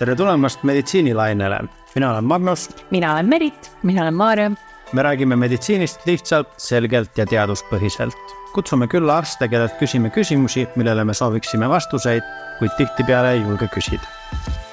tere tulemast meditsiinilainele, mina olen Magnus. mina olen Merit. mina olen Maarja. me räägime meditsiinist lihtsalt, selgelt ja teaduspõhiselt. kutsume külla arste, kellelt küsime küsimusi, millele me sooviksime vastuseid, kuid tihtipeale ei julge küsida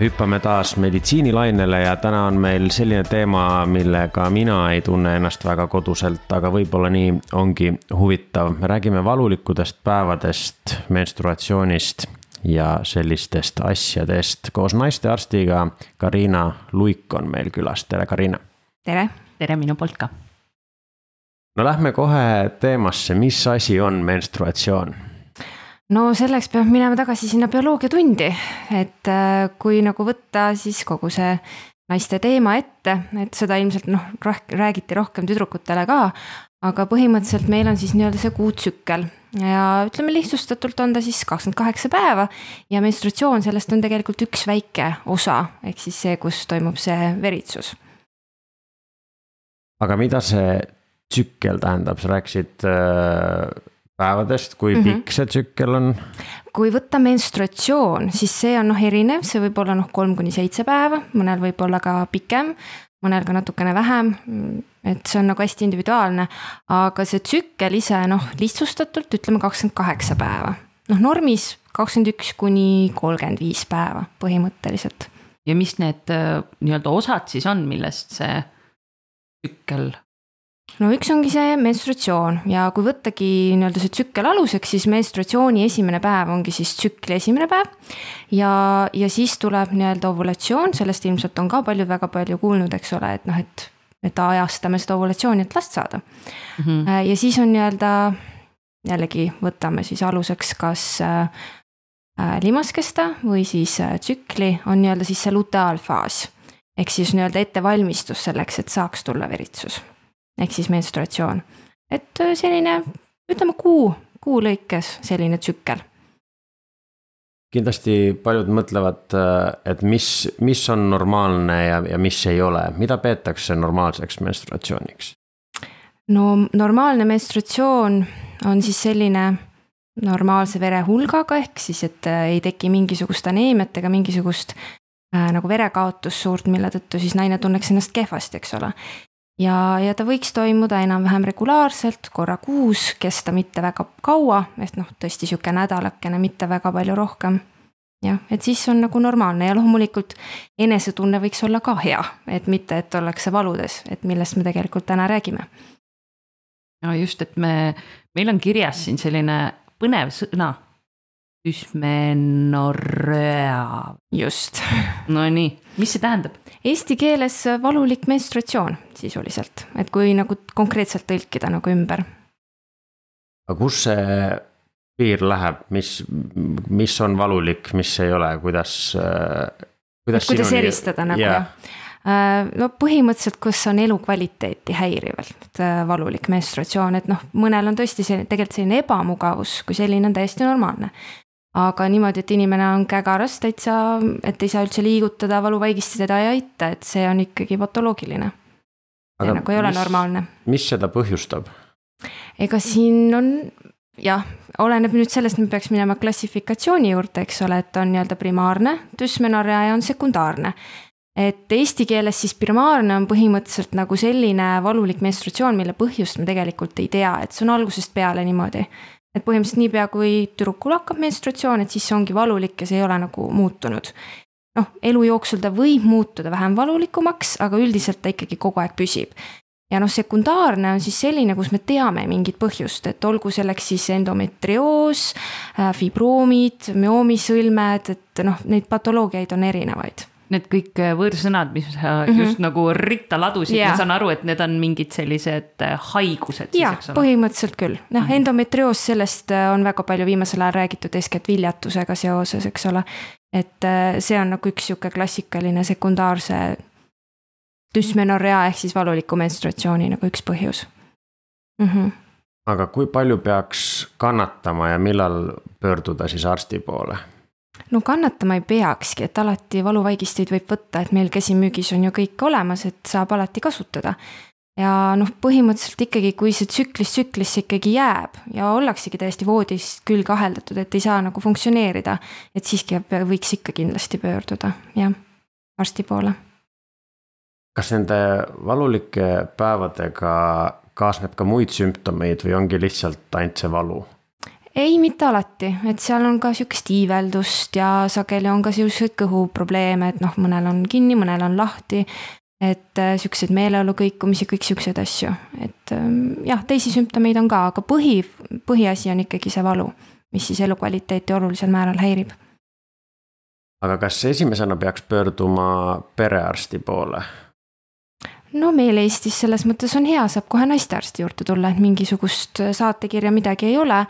hüppame taas meditsiinilainele ja täna on meil selline teema, millega mina ei tunne ennast väga koduselt, aga võib-olla nii ongi huvitav. me räägime valulikudest päevadest, menstruatsioonist ja sellistest asjadest. koos naistearstiga Karina Luik on meil külas, tere Karina. tere, tere minu poolt ka. no lähme kohe teemasse, mis asi on menstruatsioon no selleks peab minema tagasi sinna bioloogiatundi, et äh, kui nagu võtta siis kogu see naiste teema ette, et seda ilmselt noh, räägiti rohkem tüdrukutele ka. aga põhimõtteliselt meil on siis nii-öelda see kuutsükkel ja ütleme lihtsustatult on ta siis kakskümmend kaheksa päeva. ja menstratsioon sellest on tegelikult üks väike osa, ehk siis see, kus toimub see veritsus. aga mida see tsükkel tähendab, sa rääkisid äh päevadest, kui mm -hmm. pikk see tsükkel on? kui võtta menstratsioon, siis see on noh erinev, see võib olla noh, kolm kuni seitse päeva, mõnel võib olla ka pikem, mõnel ka natukene vähem. et see on nagu hästi individuaalne, aga see tsükkel ise noh, lihtsustatult ütleme kakskümmend kaheksa päeva. noh, normis kakskümmend üks kuni kolmkümmend viis päeva põhimõtteliselt. ja mis need äh, nii-öelda osad siis on, millest see tsükkel no üks ongi see menstratsioon ja kui võttagi nii-öelda see tsükkel aluseks, siis menstratsiooni esimene päev ongi siis tsükli esimene päev. ja, ja siis tuleb nii-öelda ovulatsioon, sellest ilmselt on ka palju, väga palju kuulnud, eks ole, et noh, et, et ajastame seda ovulatsiooni, et last saada mm. -hmm. ja siis on nii-öelda jällegi võtame siis aluseks, kas äh, äh limaskesta või siis äh, tsükli on nii-öelda siis see luteaalfaas ehk siis nii-öelda ettevalmistus selleks, et saaks tulla veritsus ehk siis menstruatsioon. et äh, selline, ütleme kuu, kuu lõikes selline tsükkel. kindlasti paljud mõtlevad, äh, et mis, mis on normaalne ja, ja mis ei ole, mida peetakse normaalseks menstruatsiooniks? no normaalne menstratsioon on siis selline normaalse verehulgaga, ehk siis, et äh, ei teki mingisugust aneemiat ega mingisugust äh, nagu verekaotust suurt, mille tõttu siis naine tunneks ennast kehvasti, eks ole ja, ja ta võiks toimuda enam-vähem regulaarselt, korra kuus, kesta mitte väga kaua, et noh, tõesti sihuke nädalakene, mitte väga palju rohkem. jah, et siis on nagu normaalne ja loomulikult enesetunne võiks olla ka hea, et mitte, et ollakse valudes, et millest me tegelikult täna räägime. no just, et me, meil on kirjas siin selline põnev sõna Dysmenorrea. just. Nonii, mis see tähendab? Eesti keeles valulik menstratsioon sisuliselt, et kui nagu konkreetselt tõlkida nagu ümber. aga kus see piir läheb, mis, mis on valulik, mis ei ole, kuidas, kuidas. kuidas eristada nagu yeah. jah? Äh, no põhimõtteliselt, kus on elukvaliteeti häirivalt äh, valulik menstratsioon, et noh, mõnel on tõesti see tegelikult selline ebamugavus, kui selline on täiesti normaalne aga niimoodi, et inimene on kägaras täitsa, et ei saa üldse liigutada, valuvaigist teda ei aita, et see on ikkagi patoloogiline. see nagu ei ole mis, normaalne. mis seda põhjustab? ega siin on jah, oleneb nüüd sellest, me peaks minema klassifikatsiooni juurde, eks ole, et on nii-öelda primaarne düsmenorrea ja on sekundaarne. et eesti keeles siis primaarne on põhimõtteliselt nagu selline valulik menstratsioon, mille põhjust me tegelikult ei tea, et see on algusest peale niimoodi et põhimõtteliselt niipea, kui tüdrukul hakkab menstratsioon, et siis see ongi valulik ja see ei ole nagu muutunud. noh, elu jooksul ta võib muutuda vähem valulikumaks, aga üldiselt ta ikkagi kogu aeg püsib. ja noh, sekundaarne on siis selline, kus me teame mingit põhjust, et olgu selleks siis endometrioos, äh, fibroomid, müoomisõlmed, et noh, neid patoloogiaid on erinevaid need kõik äh, võõrsõnad, mis sa mm -hmm. just nagu ritta ladusid yeah., ma saan aru, et need on mingid sellised äh, haigused. jah, põhimõtteliselt küll, noh mm -hmm. endometrioos, sellest äh, on väga palju viimasel ajal räägitud eeskätt viljatusega seoses, eks ole. et see on nagu üks sihuke klassikaline sekundaarse düsmenorrea ehk siis valuliku menstratsiooni nagu üks põhjus mm. -hmm. aga kui palju peaks kannatama ja millal pöörduda siis arsti poole? No kannatama ei peakski, et alati valuvaigisteid võib võtta, et meil käsimüügis on ju kõik olemas, et saab alati kasutada. ja noh, põhimõtteliselt ikkagi, kui see tsüklist tsüklisse ikkagi jääb ja ollaksegi täiesti voodis külge aheldatud, et ei saa nagu funktsioneerida, et siiski võiks ikka kindlasti pöörduda, jah, arsti poole. kas nende valulike päevadega kaasneb ka muid sümptomeid või ongi lihtsalt ainult see valu? Ei, mitte alati, et seal on ka sihukest iiveldust ja sageli on ka sihukeseid kõhuprobleeme, et noh, mõnel on kinni, mõnel on lahti et äh, siukseid meeleolu kõikumisi, kõik siukseid asju, et ähm, jah, teisi sümptomeid on ka, aga põhi, põhiasi on ikkagi see valu, mis siis elukvaliteeti olulisel määral häirib. aga kas esimesena peaks pöörduma perearsti poole? No meil Eestis selles mõttes on hea, saab kohe naistearsti juurde tulla, et mingisugust saatekirja midagi ei ole.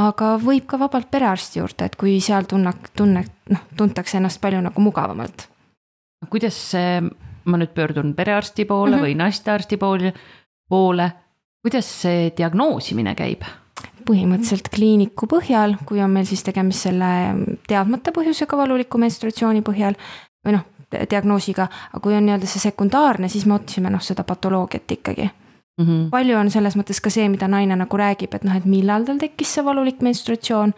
aga võib ka vabalt perearsti juurde, et kui seal tunne, tunne, noh, tuntakse ennast palju nagu mugavamalt. kuidas see ma nüüd pöördun perearsti poole mm -hmm. või naistearsti poole, poole, kuidas see diagnoosimine käib? põhimõtteliselt kliiniku põhjal, kui on meil siis tegemist selle teadmata põhjusega valuliku menstruatsiooni põhjal või noh, diagnoosiga, aga kui on nii-öelda see sekundaarne, siis me otsime noh, seda patoloogiat ikkagi mm. -hmm. palju on selles mõttes ka see, mida naine nagu räägib, et noh, et millal tal tekkis see valulik menstruatsioon.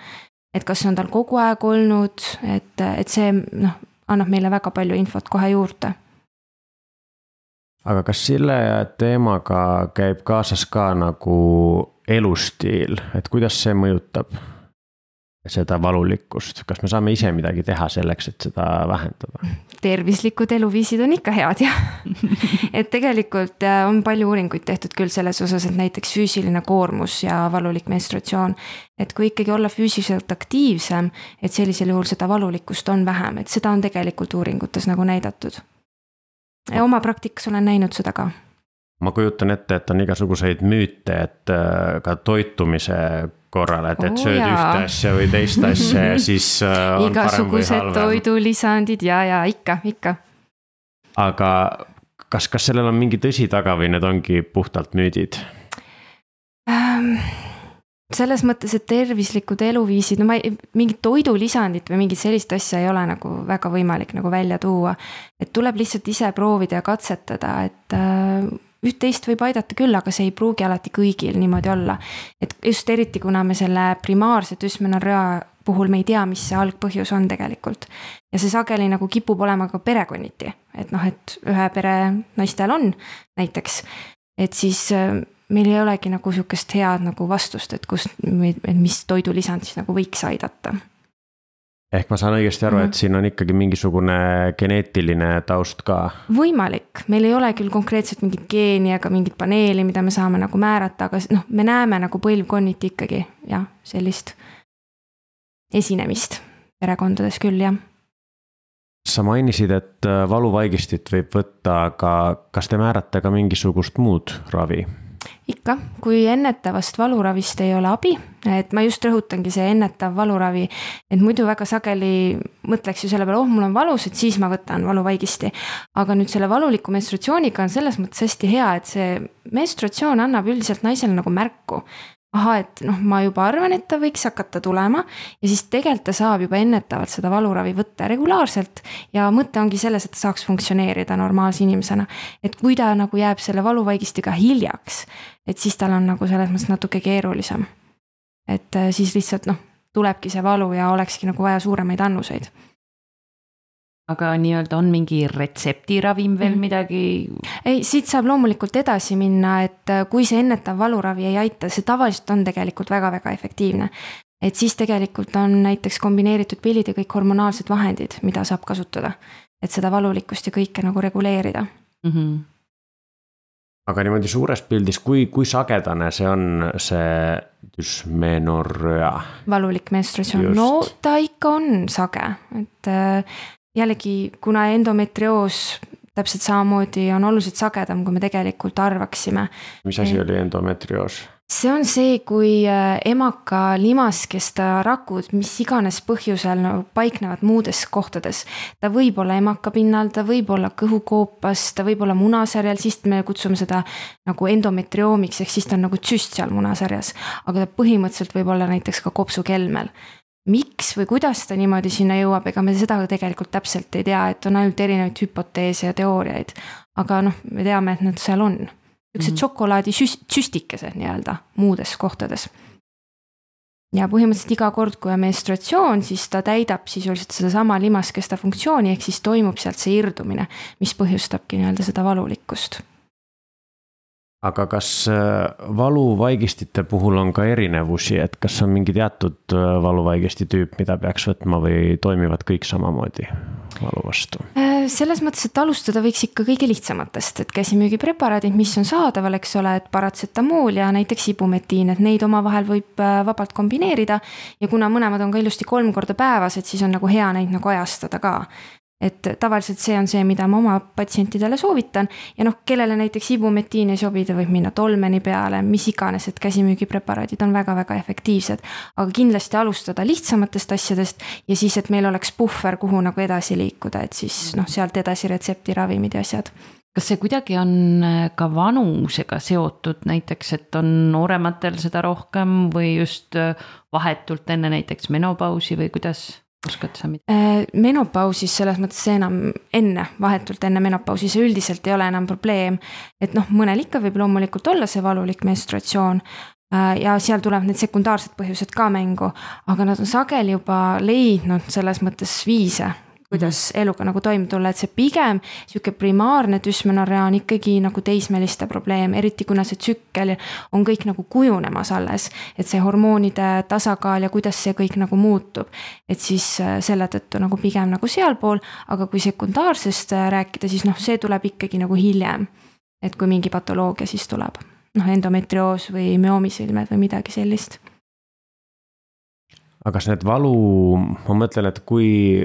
et kas see on tal kogu aeg olnud, et, et see noh, annab meile väga palju infot kohe juurde aga kas selle teemaga käib kaasas ka nagu elustiil, et kuidas see mõjutab seda valulikkust, kas me saame ise midagi teha selleks, et seda vähendada? tervislikud eluviisid on ikka head jah et tegelikult äh, on palju uuringuid tehtud küll selles osas, et näiteks füüsiline koormus ja valulik menstruatsioon. et kui ikkagi olla füüsiliselt aktiivsem, et sellisel juhul seda valulikkust on vähem, et seda on tegelikult uuringutes nagu näidatud oma praktikas olen näinud seda ka. ma kujutan ette, et on igasuguseid müüte, et äh, ka toitumise korral, et, et oh, sööd jaa. ühte asja või teist asja ja siis äh, igasugused toidulisandid ja, ja ikka, ikka. aga kas, kas sellel on mingi tõsi taga või need ongi puhtalt müüdid ähm,? selles mõttes, et tervislikud eluviisid, no ma ei, mingit toidulisandit või mingit sellist asja ei ole nagu väga võimalik nagu välja tuua. et tuleb lihtsalt ise proovida ja katsetada, et äh, üht-teist võib aidata küll, aga see ei pruugi alati kõigil niimoodi olla. et just eriti, kuna me selle primaarse düsmenorrea puhul me ei tea, mis see algpõhjus on tegelikult. ja see sageli nagu kipub olema ka perekonniti, et noh, et ühe pere naistel on näiteks, et siis äh, meil ei olegi nagu sihukest head nagu vastust, et kust, et mis toidulisand siis nagu võiks aidata. Ehk ma saan õigesti aru mm, -hmm. et siin on ikkagi mingisugune geneetiline taust ka? võimalik, meil ei ole küll konkreetselt mingit geeni ega mingit paneeli, mida me saame nagu määrata, aga noh, me näeme nagu põlvkonniti ikkagi jah, sellist esinemist perekondades küll jah sa mainisid, et äh, valuvaigistit võib võtta, aga kas te määrate ka mingisugust muud ravi? Ikka, kui ennetavast valuravist ei ole abi, et ma just rõhutangi, see ennetav valuravi, et muidu väga sageli mõtleks ju selle peale, oh, mul on valus, et siis ma võtan valuvaigisti. aga nüüd selle valuliku menstruatsiooniga on selles mõttes hästi hea, et see menstruatsioon annab üldiselt naisele nagu märku ahah, et noh, ma juba arvan, et ta võiks hakata tulema ja siis tegelikult ta saab juba ennetavalt seda valuravi võtta regulaarselt. ja mõte ongi selles, et ta saaks funktsioneerida normaalse inimesena. et kui ta nagu jääb selle valuvaigistiga hiljaks, et siis tal on nagu selles mõttes natuke keerulisem. et äh, siis lihtsalt noh, tulebki see valu ja olekski nagu vaja suuremaid annuseid aga nii-öelda on mingi retseptiravim veel mm. midagi? ei, siit saab loomulikult edasi minna, et äh, kui see ennetav valuravi ei aita, see tavaliselt on tegelikult väga-väga efektiivne. et siis tegelikult on näiteks kombineeritud pillid ja kõik hormonaalsed vahendid, mida saab kasutada. et seda valulikkust ja kõike nagu reguleerida mm. -hmm. aga niimoodi suures pildis, kui, kui sagedane see on, see düsmenorrea? valulik menstruatsioon, no ta ikka on sage, et äh, jällegi, kuna endometrioos täpselt samamoodi on oluliselt sagedam, kui me tegelikult arvaksime. mis asi oli endometrioos? see on see, kui äh, emaka limaskesta rakud, mis iganes põhjusel no, paiknevad muudes kohtades. ta võib olla emaka pinnal, ta võib olla kõhukoopas, ta võib olla munasarjal, siis me kutsume seda nagu endometrioomiks, ehk siis ta on nagu tsüst seal munasarjas. aga ta põhimõtteliselt võib olla näiteks ka kopsukelmel miks või kuidas ta niimoodi sinna jõuab, ega me seda tegelikult täpselt ei tea, et on ainult erinevaid hüpoteese ja teooriaid. aga noh, me teame, et nad seal on niisugused Mhm. šokolaadi süs- süstikesed nii-öelda muudes kohtades. ja põhimõtteliselt iga kord, kui on menstruatsioon, siis ta täidab sisuliselt sedasama limaskesta funktsiooni, ehk siis toimub sealt see irdumine, mis põhjustabki nii-öelda seda valulikkust aga kas äh, valuvaigistite puhul on ka erinevusi, et kas on mingi teatud äh, valuvaigesti tüüp, mida peaks võtma või toimivad kõik samamoodi valu vastu? Äh, selles mõttes, et alustada võiks ikka kõige lihtsamatest, et käsimüügipreparaadid, mis on saadaval, eks ole, et paratsetamool ja näiteks ibumetiin, et neid omavahel võib vabalt kombineerida. ja kuna mõlemad on ka ilusti kolm korda päevas, et siis on nagu hea neid nagu ajastada ka et tavaliselt see on see, mida ma oma patsientidele soovitan. Ja noh, kellele näiteks ibumetiin ei sobi, ta võib minna tolmeni peale, mis iganes, et käsimüügipreparaadid on väga-väga efektiivsed. aga kindlasti alustada lihtsamatest asjadest ja siis, et meil oleks puhver, kuhu nagu edasi liikuda, et siis noh, sealt edasi retseptiravimid ja asjad. Kas see kuidagi on äh, ka vanusega seotud, näiteks, et on noorematel seda rohkem või just äh, vahetult enne näiteks menopausi või kuidas, oskad sa midagi? Äh, menopausis selles mõttes enam enne, vahetult enne menopausi, see üldiselt ei ole enam probleem. et noh, mõnel ikka võib loomulikult olla see valulik menstruatsioon äh, ja seal tulevad need sekundaarsed põhjused ka mängu, aga nad on sageli juba leidnud selles mõttes viise kuidas eluga nagu toime tulla, et see pigem sihuke primaarne düsmenorrea on ikkagi nagu teismeliste probleem, eriti kuna see tsükkel on kõik nagu kujunemas alles. et see hormoonide tasakaal ja kuidas see kõik nagu muutub. et siis äh, selle tõttu nagu pigem nagu sealpool, aga kui sekundaarsest äh, rääkida, siis noh, see tuleb ikkagi nagu hiljem. et kui mingi patoloogia siis tuleb, noh endometrioos või müoomisõlmed või midagi sellist. aga kas need valu, ma mõtlen, et kui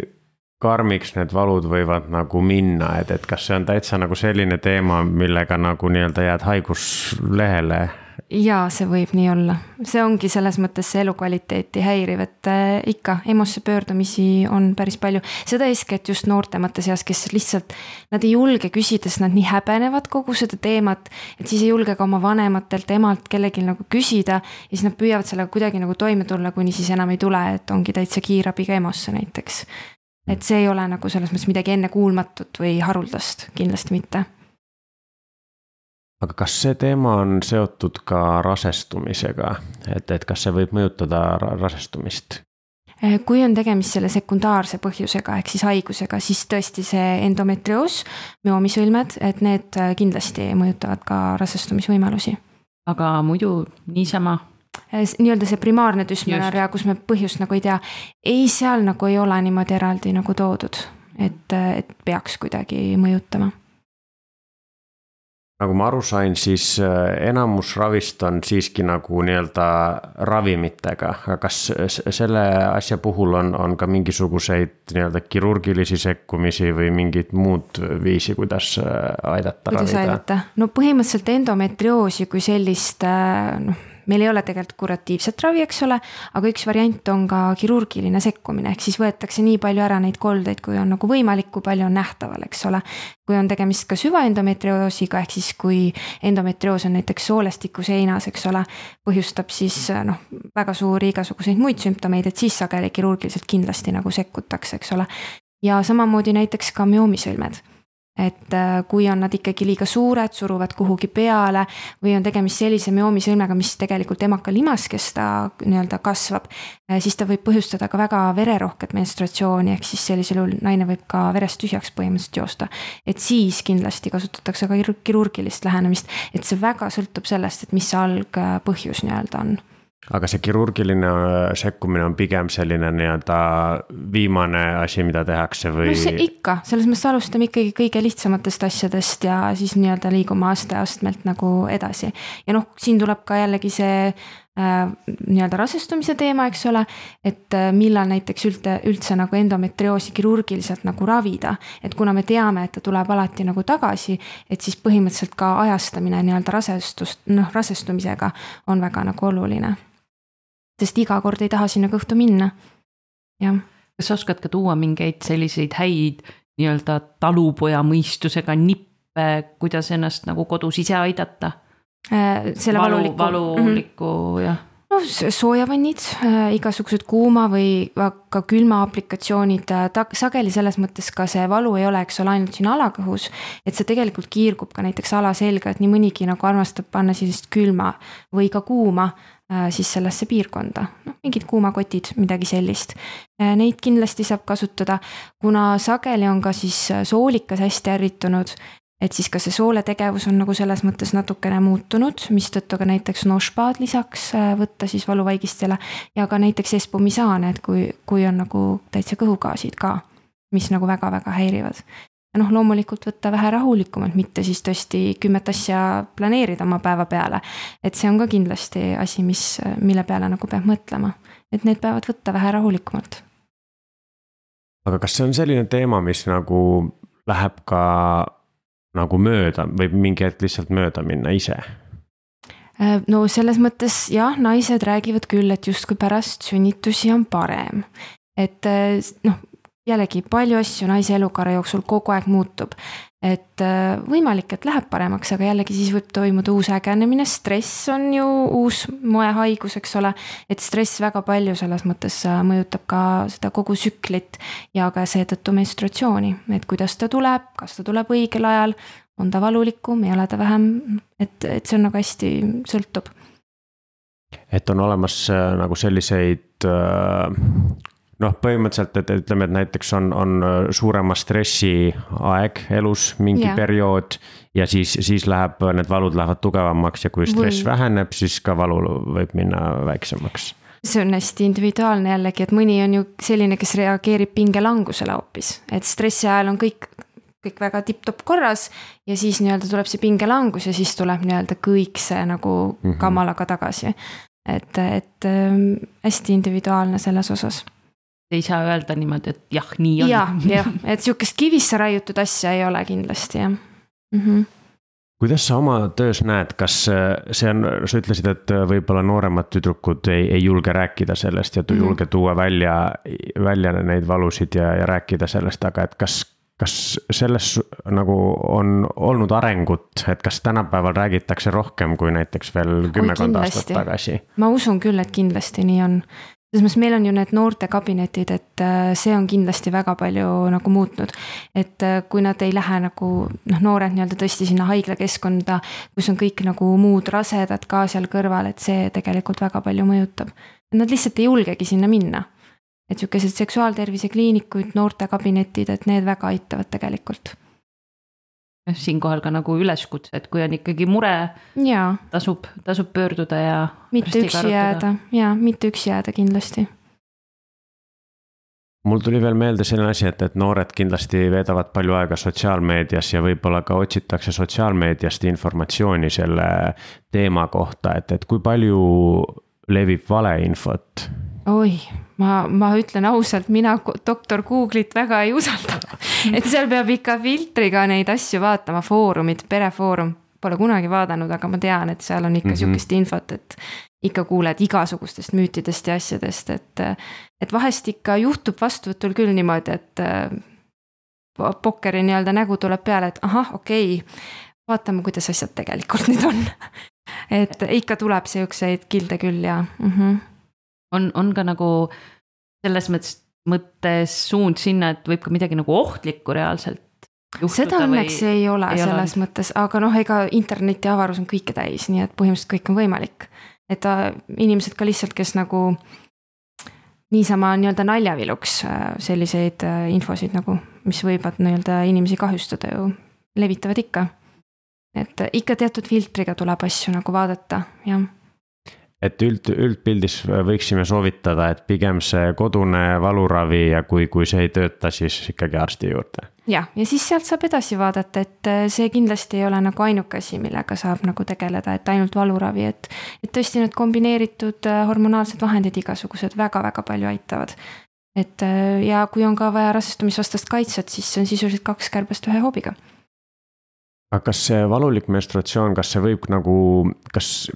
karmiks need valud võivad nagu minna, et, et kas see on täitsa nagu selline teema, millega nagu nii-öelda jääd haiguslehele? jaa, see võib nii olla, see ongi selles mõttes see elukvaliteeti häiriv, et äh, ikka EMO-sse pöördumisi on päris palju. seda eeskätt just noortemate seas, kes lihtsalt, nad ei julge küsida, sest nad nii häbenevad kogu seda teemat. et siis ei julge ka oma vanematelt, emalt, kellelgi nagu küsida ja siis nad püüavad sellega kuidagi nagu toime tulla, kuni siis enam ei tule, et ongi täitsa kiirabiga EMO-sse näiteks et see ei ole nagu selles mõttes midagi ennekuulmatut või haruldast, kindlasti mitte. aga kas see teema on seotud ka rasestumisega, et, et kas see võib mõjutada rasestumist? Eh, kui on tegemist selle sekundaarse põhjusega ehk siis haigusega, siis tõesti see endometrioos, müoomisõlmed, et need kindlasti mõjutavad ka rasestumisvõimalusi. aga muidu niisama nii-öelda see primaarne düsmenorrea, kus me põhjust nagu ei tea, ei, seal nagu ei ole niimoodi eraldi nagu toodud, et, et peaks kuidagi mõjutama. Nagu ma aru sain, siis äh, enamus ravist on siiski nagu nii-öelda ravimitega, aga kas selle asja puhul on, on ka mingisuguseid nii-öelda kirurgilisi sekkumisi või mingit muud viisi, kuidas äh, aidata kuidas ravida? aidata, no põhimõtteliselt endometrioosi kui sellist äh, noh meil ei ole tegelikult kuratiivset ravi, eks ole, aga üks variant on ka kirurgiline sekkumine, ehk siis võetakse nii palju ära neid koldeid, kui on nagu võimalik, kui palju on nähtaval, eks ole. kui on tegemist ka süvaendometrioosiga, ehk siis kui endometrioos on näiteks soolestiku seinas, eks ole, põhjustab siis noh, väga suuri igasuguseid muid sümptomeid, et siis sageli kirurgiliselt kindlasti nagu sekkutakse, eks ole. ja samamoodi näiteks ka müoomisõlmed et äh, kui on nad ikkagi liiga suured, suruvad kuhugi peale või on tegemist sellise müoomisõlmega, mis tegelikult emaka limaskesta nii-öelda kasvab, äh, siis ta võib põhjustada ka väga vererohket menstratsiooni, ehk siis sellisel juhul naine võib ka verest tühjaks põhimõtteliselt joosta. et siis kindlasti kasutatakse ka kirurgilist lähenemist, et see väga sõltub sellest, et mis see algpõhjus nii-öelda on aga see kirurgiline äh, sekkumine on pigem selline nii-öelda viimane asi, mida tehakse või? no see ikka, selles mõttes alustame ikkagi kõige lihtsamatest asjadest ja siis nii-öelda liigume aste-astmelt nagu edasi. ja noh, siin tuleb ka jällegi see äh, nii-öelda rasestumise teema, eks ole, et äh, millal näiteks üldse, üldse nagu endometrioosi kirurgiliselt nagu ravida. et kuna me teame, et ta tuleb alati nagu tagasi, et siis põhimõtteliselt ka ajastamine nii-öelda rasestust, noh rasestumisega on väga nagu oluline sest iga kord ei taha sinna kõhtu minna, jah. kas sa oskad ka tuua mingeid selliseid häid nii-öelda talupoja mõistusega nippe, kuidas ennast nagu kodus ise aidata äh,? selle valu, valuliku. valuliku mm -hmm. jah noh, soojavannid äh,, igasugused kuuma või ka külma aplikatsioonid äh,, ta sageli selles mõttes ka see valu ei ole, eks ole, ainult siin alakõhus. et see tegelikult kiirgub ka näiteks alaselga, et nii mõnigi nagu armastab panna sellist külma või ka kuuma siis sellesse piirkonda, noh mingid kuumakotid, midagi sellist. Äh, neid kindlasti saab kasutada, kuna sageli on ka siis äh, soolikas hästi ärritunud et siis ka see sooletegevus on nagu selles mõttes natukene muutunud, mistõttu ka näiteks nošpaad lisaks äh, võtta siis valuvaigistele ja ka näiteks espumisaane, et kui, kui on nagu täitsa kõhugaasid ka, mis nagu väga-väga häirivad. Ja noh, loomulikult võtta vähe rahulikumalt, mitte siis tõesti kümmet asja planeerida oma päeva peale. et see on ka kindlasti asi, mis, mille peale nagu peab mõtlema, et need peavad võtta vähe rahulikumalt. aga kas see on selline teema, mis nagu läheb ka nagu mööda, võib mingi hetk lihtsalt mööda minna ise? Äh, no selles mõttes jah, naised räägivad küll, et justkui pärast sünnitusi on parem. et äh, noh, jällegi palju asju naise elukaare jooksul kogu aeg muutub et äh, võimalik, et läheb paremaks, aga jällegi siis võib toimuda uus ägenemine, stress on ju uus moehaigus, eks ole. et stress väga palju selles mõttes äh, mõjutab ka seda kogu tsüklit ja ka seetõttu menstruatsiooni, et kuidas ta tuleb, kas ta tuleb õigel ajal, on ta valulikum, ei ole ta vähem, et, et see on nagu hästi sõltub. et on olemas äh, nagu selliseid noh, põhimõtteliselt, et ütleme, et näiteks on, on äh, suurema stressi aeg elus mingi yeah. periood. ja siis, siis läheb, need valud lähevad tugevamaks ja kui stress või... väheneb, siis ka valu võib minna väiksemaks see on hästi individuaalne jällegi, et mõni on ju selline, kes reageerib pingelangusele hoopis, et stressi ajal on kõik, kõik väga tipp-topp korras. ja siis nii-öelda tuleb see pingelangus ja siis tuleb nii-öelda kõik see nagu mm -hmm. kamalaga tagasi. et, et ähm, hästi individuaalne selles osas ei saa öelda niimoodi, et jah, nii on. jah, jah, et sihukest kivisse raiutud asja ei ole kindlasti jah mm. -hmm kuidas sa oma töös näed, kas see on, sa ütlesid, et võib-olla nooremad tüdrukud ei, ei julge rääkida sellest ja ei mm -hmm. julge tuua välja, välja neid valusid ja, ja rääkida sellest, aga et kas, kas selles nagu on olnud arengut, et kas tänapäeval räägitakse rohkem kui näiteks veel kümmekond aastat tagasi? ma usun küll, et kindlasti nii on selles mõttes meil on ju need noortekabinetid, et äh, see on kindlasti väga palju nagu muutnud. et äh, kui nad ei lähe nagu noh, noored nii-öelda tõesti sinna haiglakeskkonda, kus on kõik nagu muud rasedad ka seal kõrval, et see tegelikult väga palju mõjutab. Nad lihtsalt ei julgegi sinna minna. et sihukesed seksuaaltervise kliinikud, noortekabinetid, et need väga aitavad tegelikult siinkohal ka nagu üleskutse, et kui on ikkagi mure, tasub, tasub pöörduda ja. mitte üksi jääda ja mitte üksi jääda kindlasti. mul tuli veel meelde selline asi, et, et noored kindlasti veedavad palju aega sotsiaalmeedias ja võib-olla ka otsitakse sotsiaalmeediast informatsiooni selle teema kohta, et, et kui palju levib valeinfot oi, ma, ma ütlen ausalt, mina doktor Google'it väga ei usalda. et seal peab ikka filtriga neid asju vaatama, Foorumid, perefoorum, pole kunagi vaadanud, aga ma tean, et seal on ikka mm -hmm. sihukest infot, et ikka kuuled igasugustest müütidest ja asjadest, et, et vahest ikka juhtub vastuvõtul küll niimoodi, et pokkeri nii-öelda nägu tuleb peale, et ahah, okei okay,, vaatame, kuidas asjad tegelikult nüüd on et ikka tuleb siukseid kilde küll ja mm. -hmm on, on ka nagu selles mõttes, mõttes suund sinna, et võib ka midagi nagu ohtlikku reaalselt seda õnneks ei ole ei selles ole. mõttes, aga noh, ega interneti avarus on kõike täis, nii et põhimõtteliselt kõik on võimalik. et ta, inimesed ka lihtsalt, kes nagu niisama nii-öelda naljaviluks äh, selliseid äh, infosid nagu, mis võivad nii-öelda inimesi kahjustada ju, levitavad ikka. et ikka teatud filtriga tuleb asju nagu vaadata, jah et üld, üldpildis võiksime soovitada, et pigem see kodune valuravi ja kui, kui see ei tööta, siis ikkagi arsti juurde. jah, ja siis sealt saab edasi vaadata, et äh, see kindlasti ei ole nagu ainuke asi, millega saab nagu tegeleda, et ainult valuravi, et. et tõesti need kombineeritud äh, hormonaalsed vahendid igasugused väga-väga palju aitavad. et äh, ja kui on ka vaja rasestumisvastast kaitset, siis see on sisuliselt kaks kärbest ühe hoobiga aga kas see valulik menstratsioon, kas see võib nagu, kas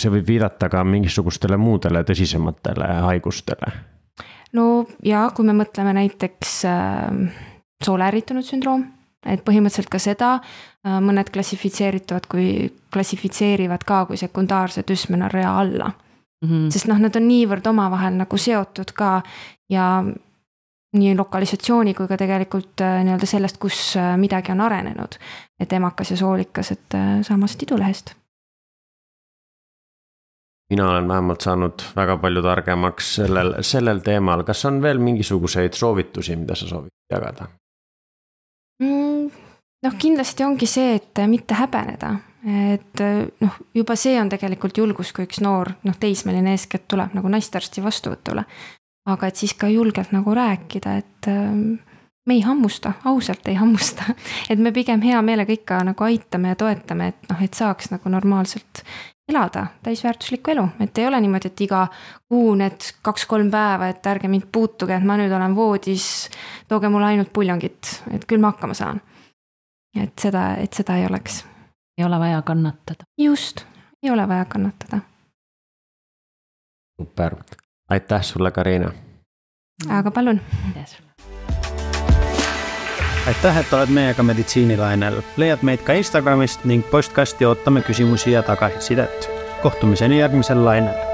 see võib viidata ka mingisugustele muudele tõsisematele haigustele? no ja kui me mõtleme näiteks äh, soole ärritunud sündroom, et põhimõtteliselt ka seda äh, mõned klassifitseeritavad kui, klassifitseerivad ka kui sekundaarse düsmenorrea alla mm, -hmm. sest noh, nad on niivõrd omavahel nagu seotud ka ja nii lokalisatsiooni kui ka tegelikult äh, nii-öelda sellest, kus äh, midagi on arenenud. et emakas ja soolikas, et äh, samast idulehest. Mina olen vähemalt saanud väga palju targemaks sellel, sellel teemal, kas on veel mingisuguseid soovitusi, mida sa soovid jagada mm,? noh, kindlasti ongi see, et mitte häbeneda, et noh, juba see on tegelikult julgus, kui üks noor, noh, teismeline eeskätt tuleb nagu naistearsti vastuvõtule aga et siis ka julgelt nagu rääkida, et ähm, me ei hammusta, ausalt ei hammusta. et me pigem hea meelega ikka nagu aitame ja toetame, et noh, et saaks nagu normaalselt elada täisväärtuslikku elu, et ei ole niimoodi, et iga kuu need kaks-kolm päeva, et ärge mind puutuge, et ma nüüd olen voodis, tooge mulle ainult puljongit, et küll ma hakkama saan. et seda, et seda ei oleks. ei ole vaja kannatada. just, ei ole vaja kannatada. super, aitäh sulle, Karina. aga palun. Aitäh, et oled meiega meditsiinilainel, leiad meid ka Instagramist ning postkasti ootame küsimusi ja tagasisidet. kohtumiseni järgmisel lainel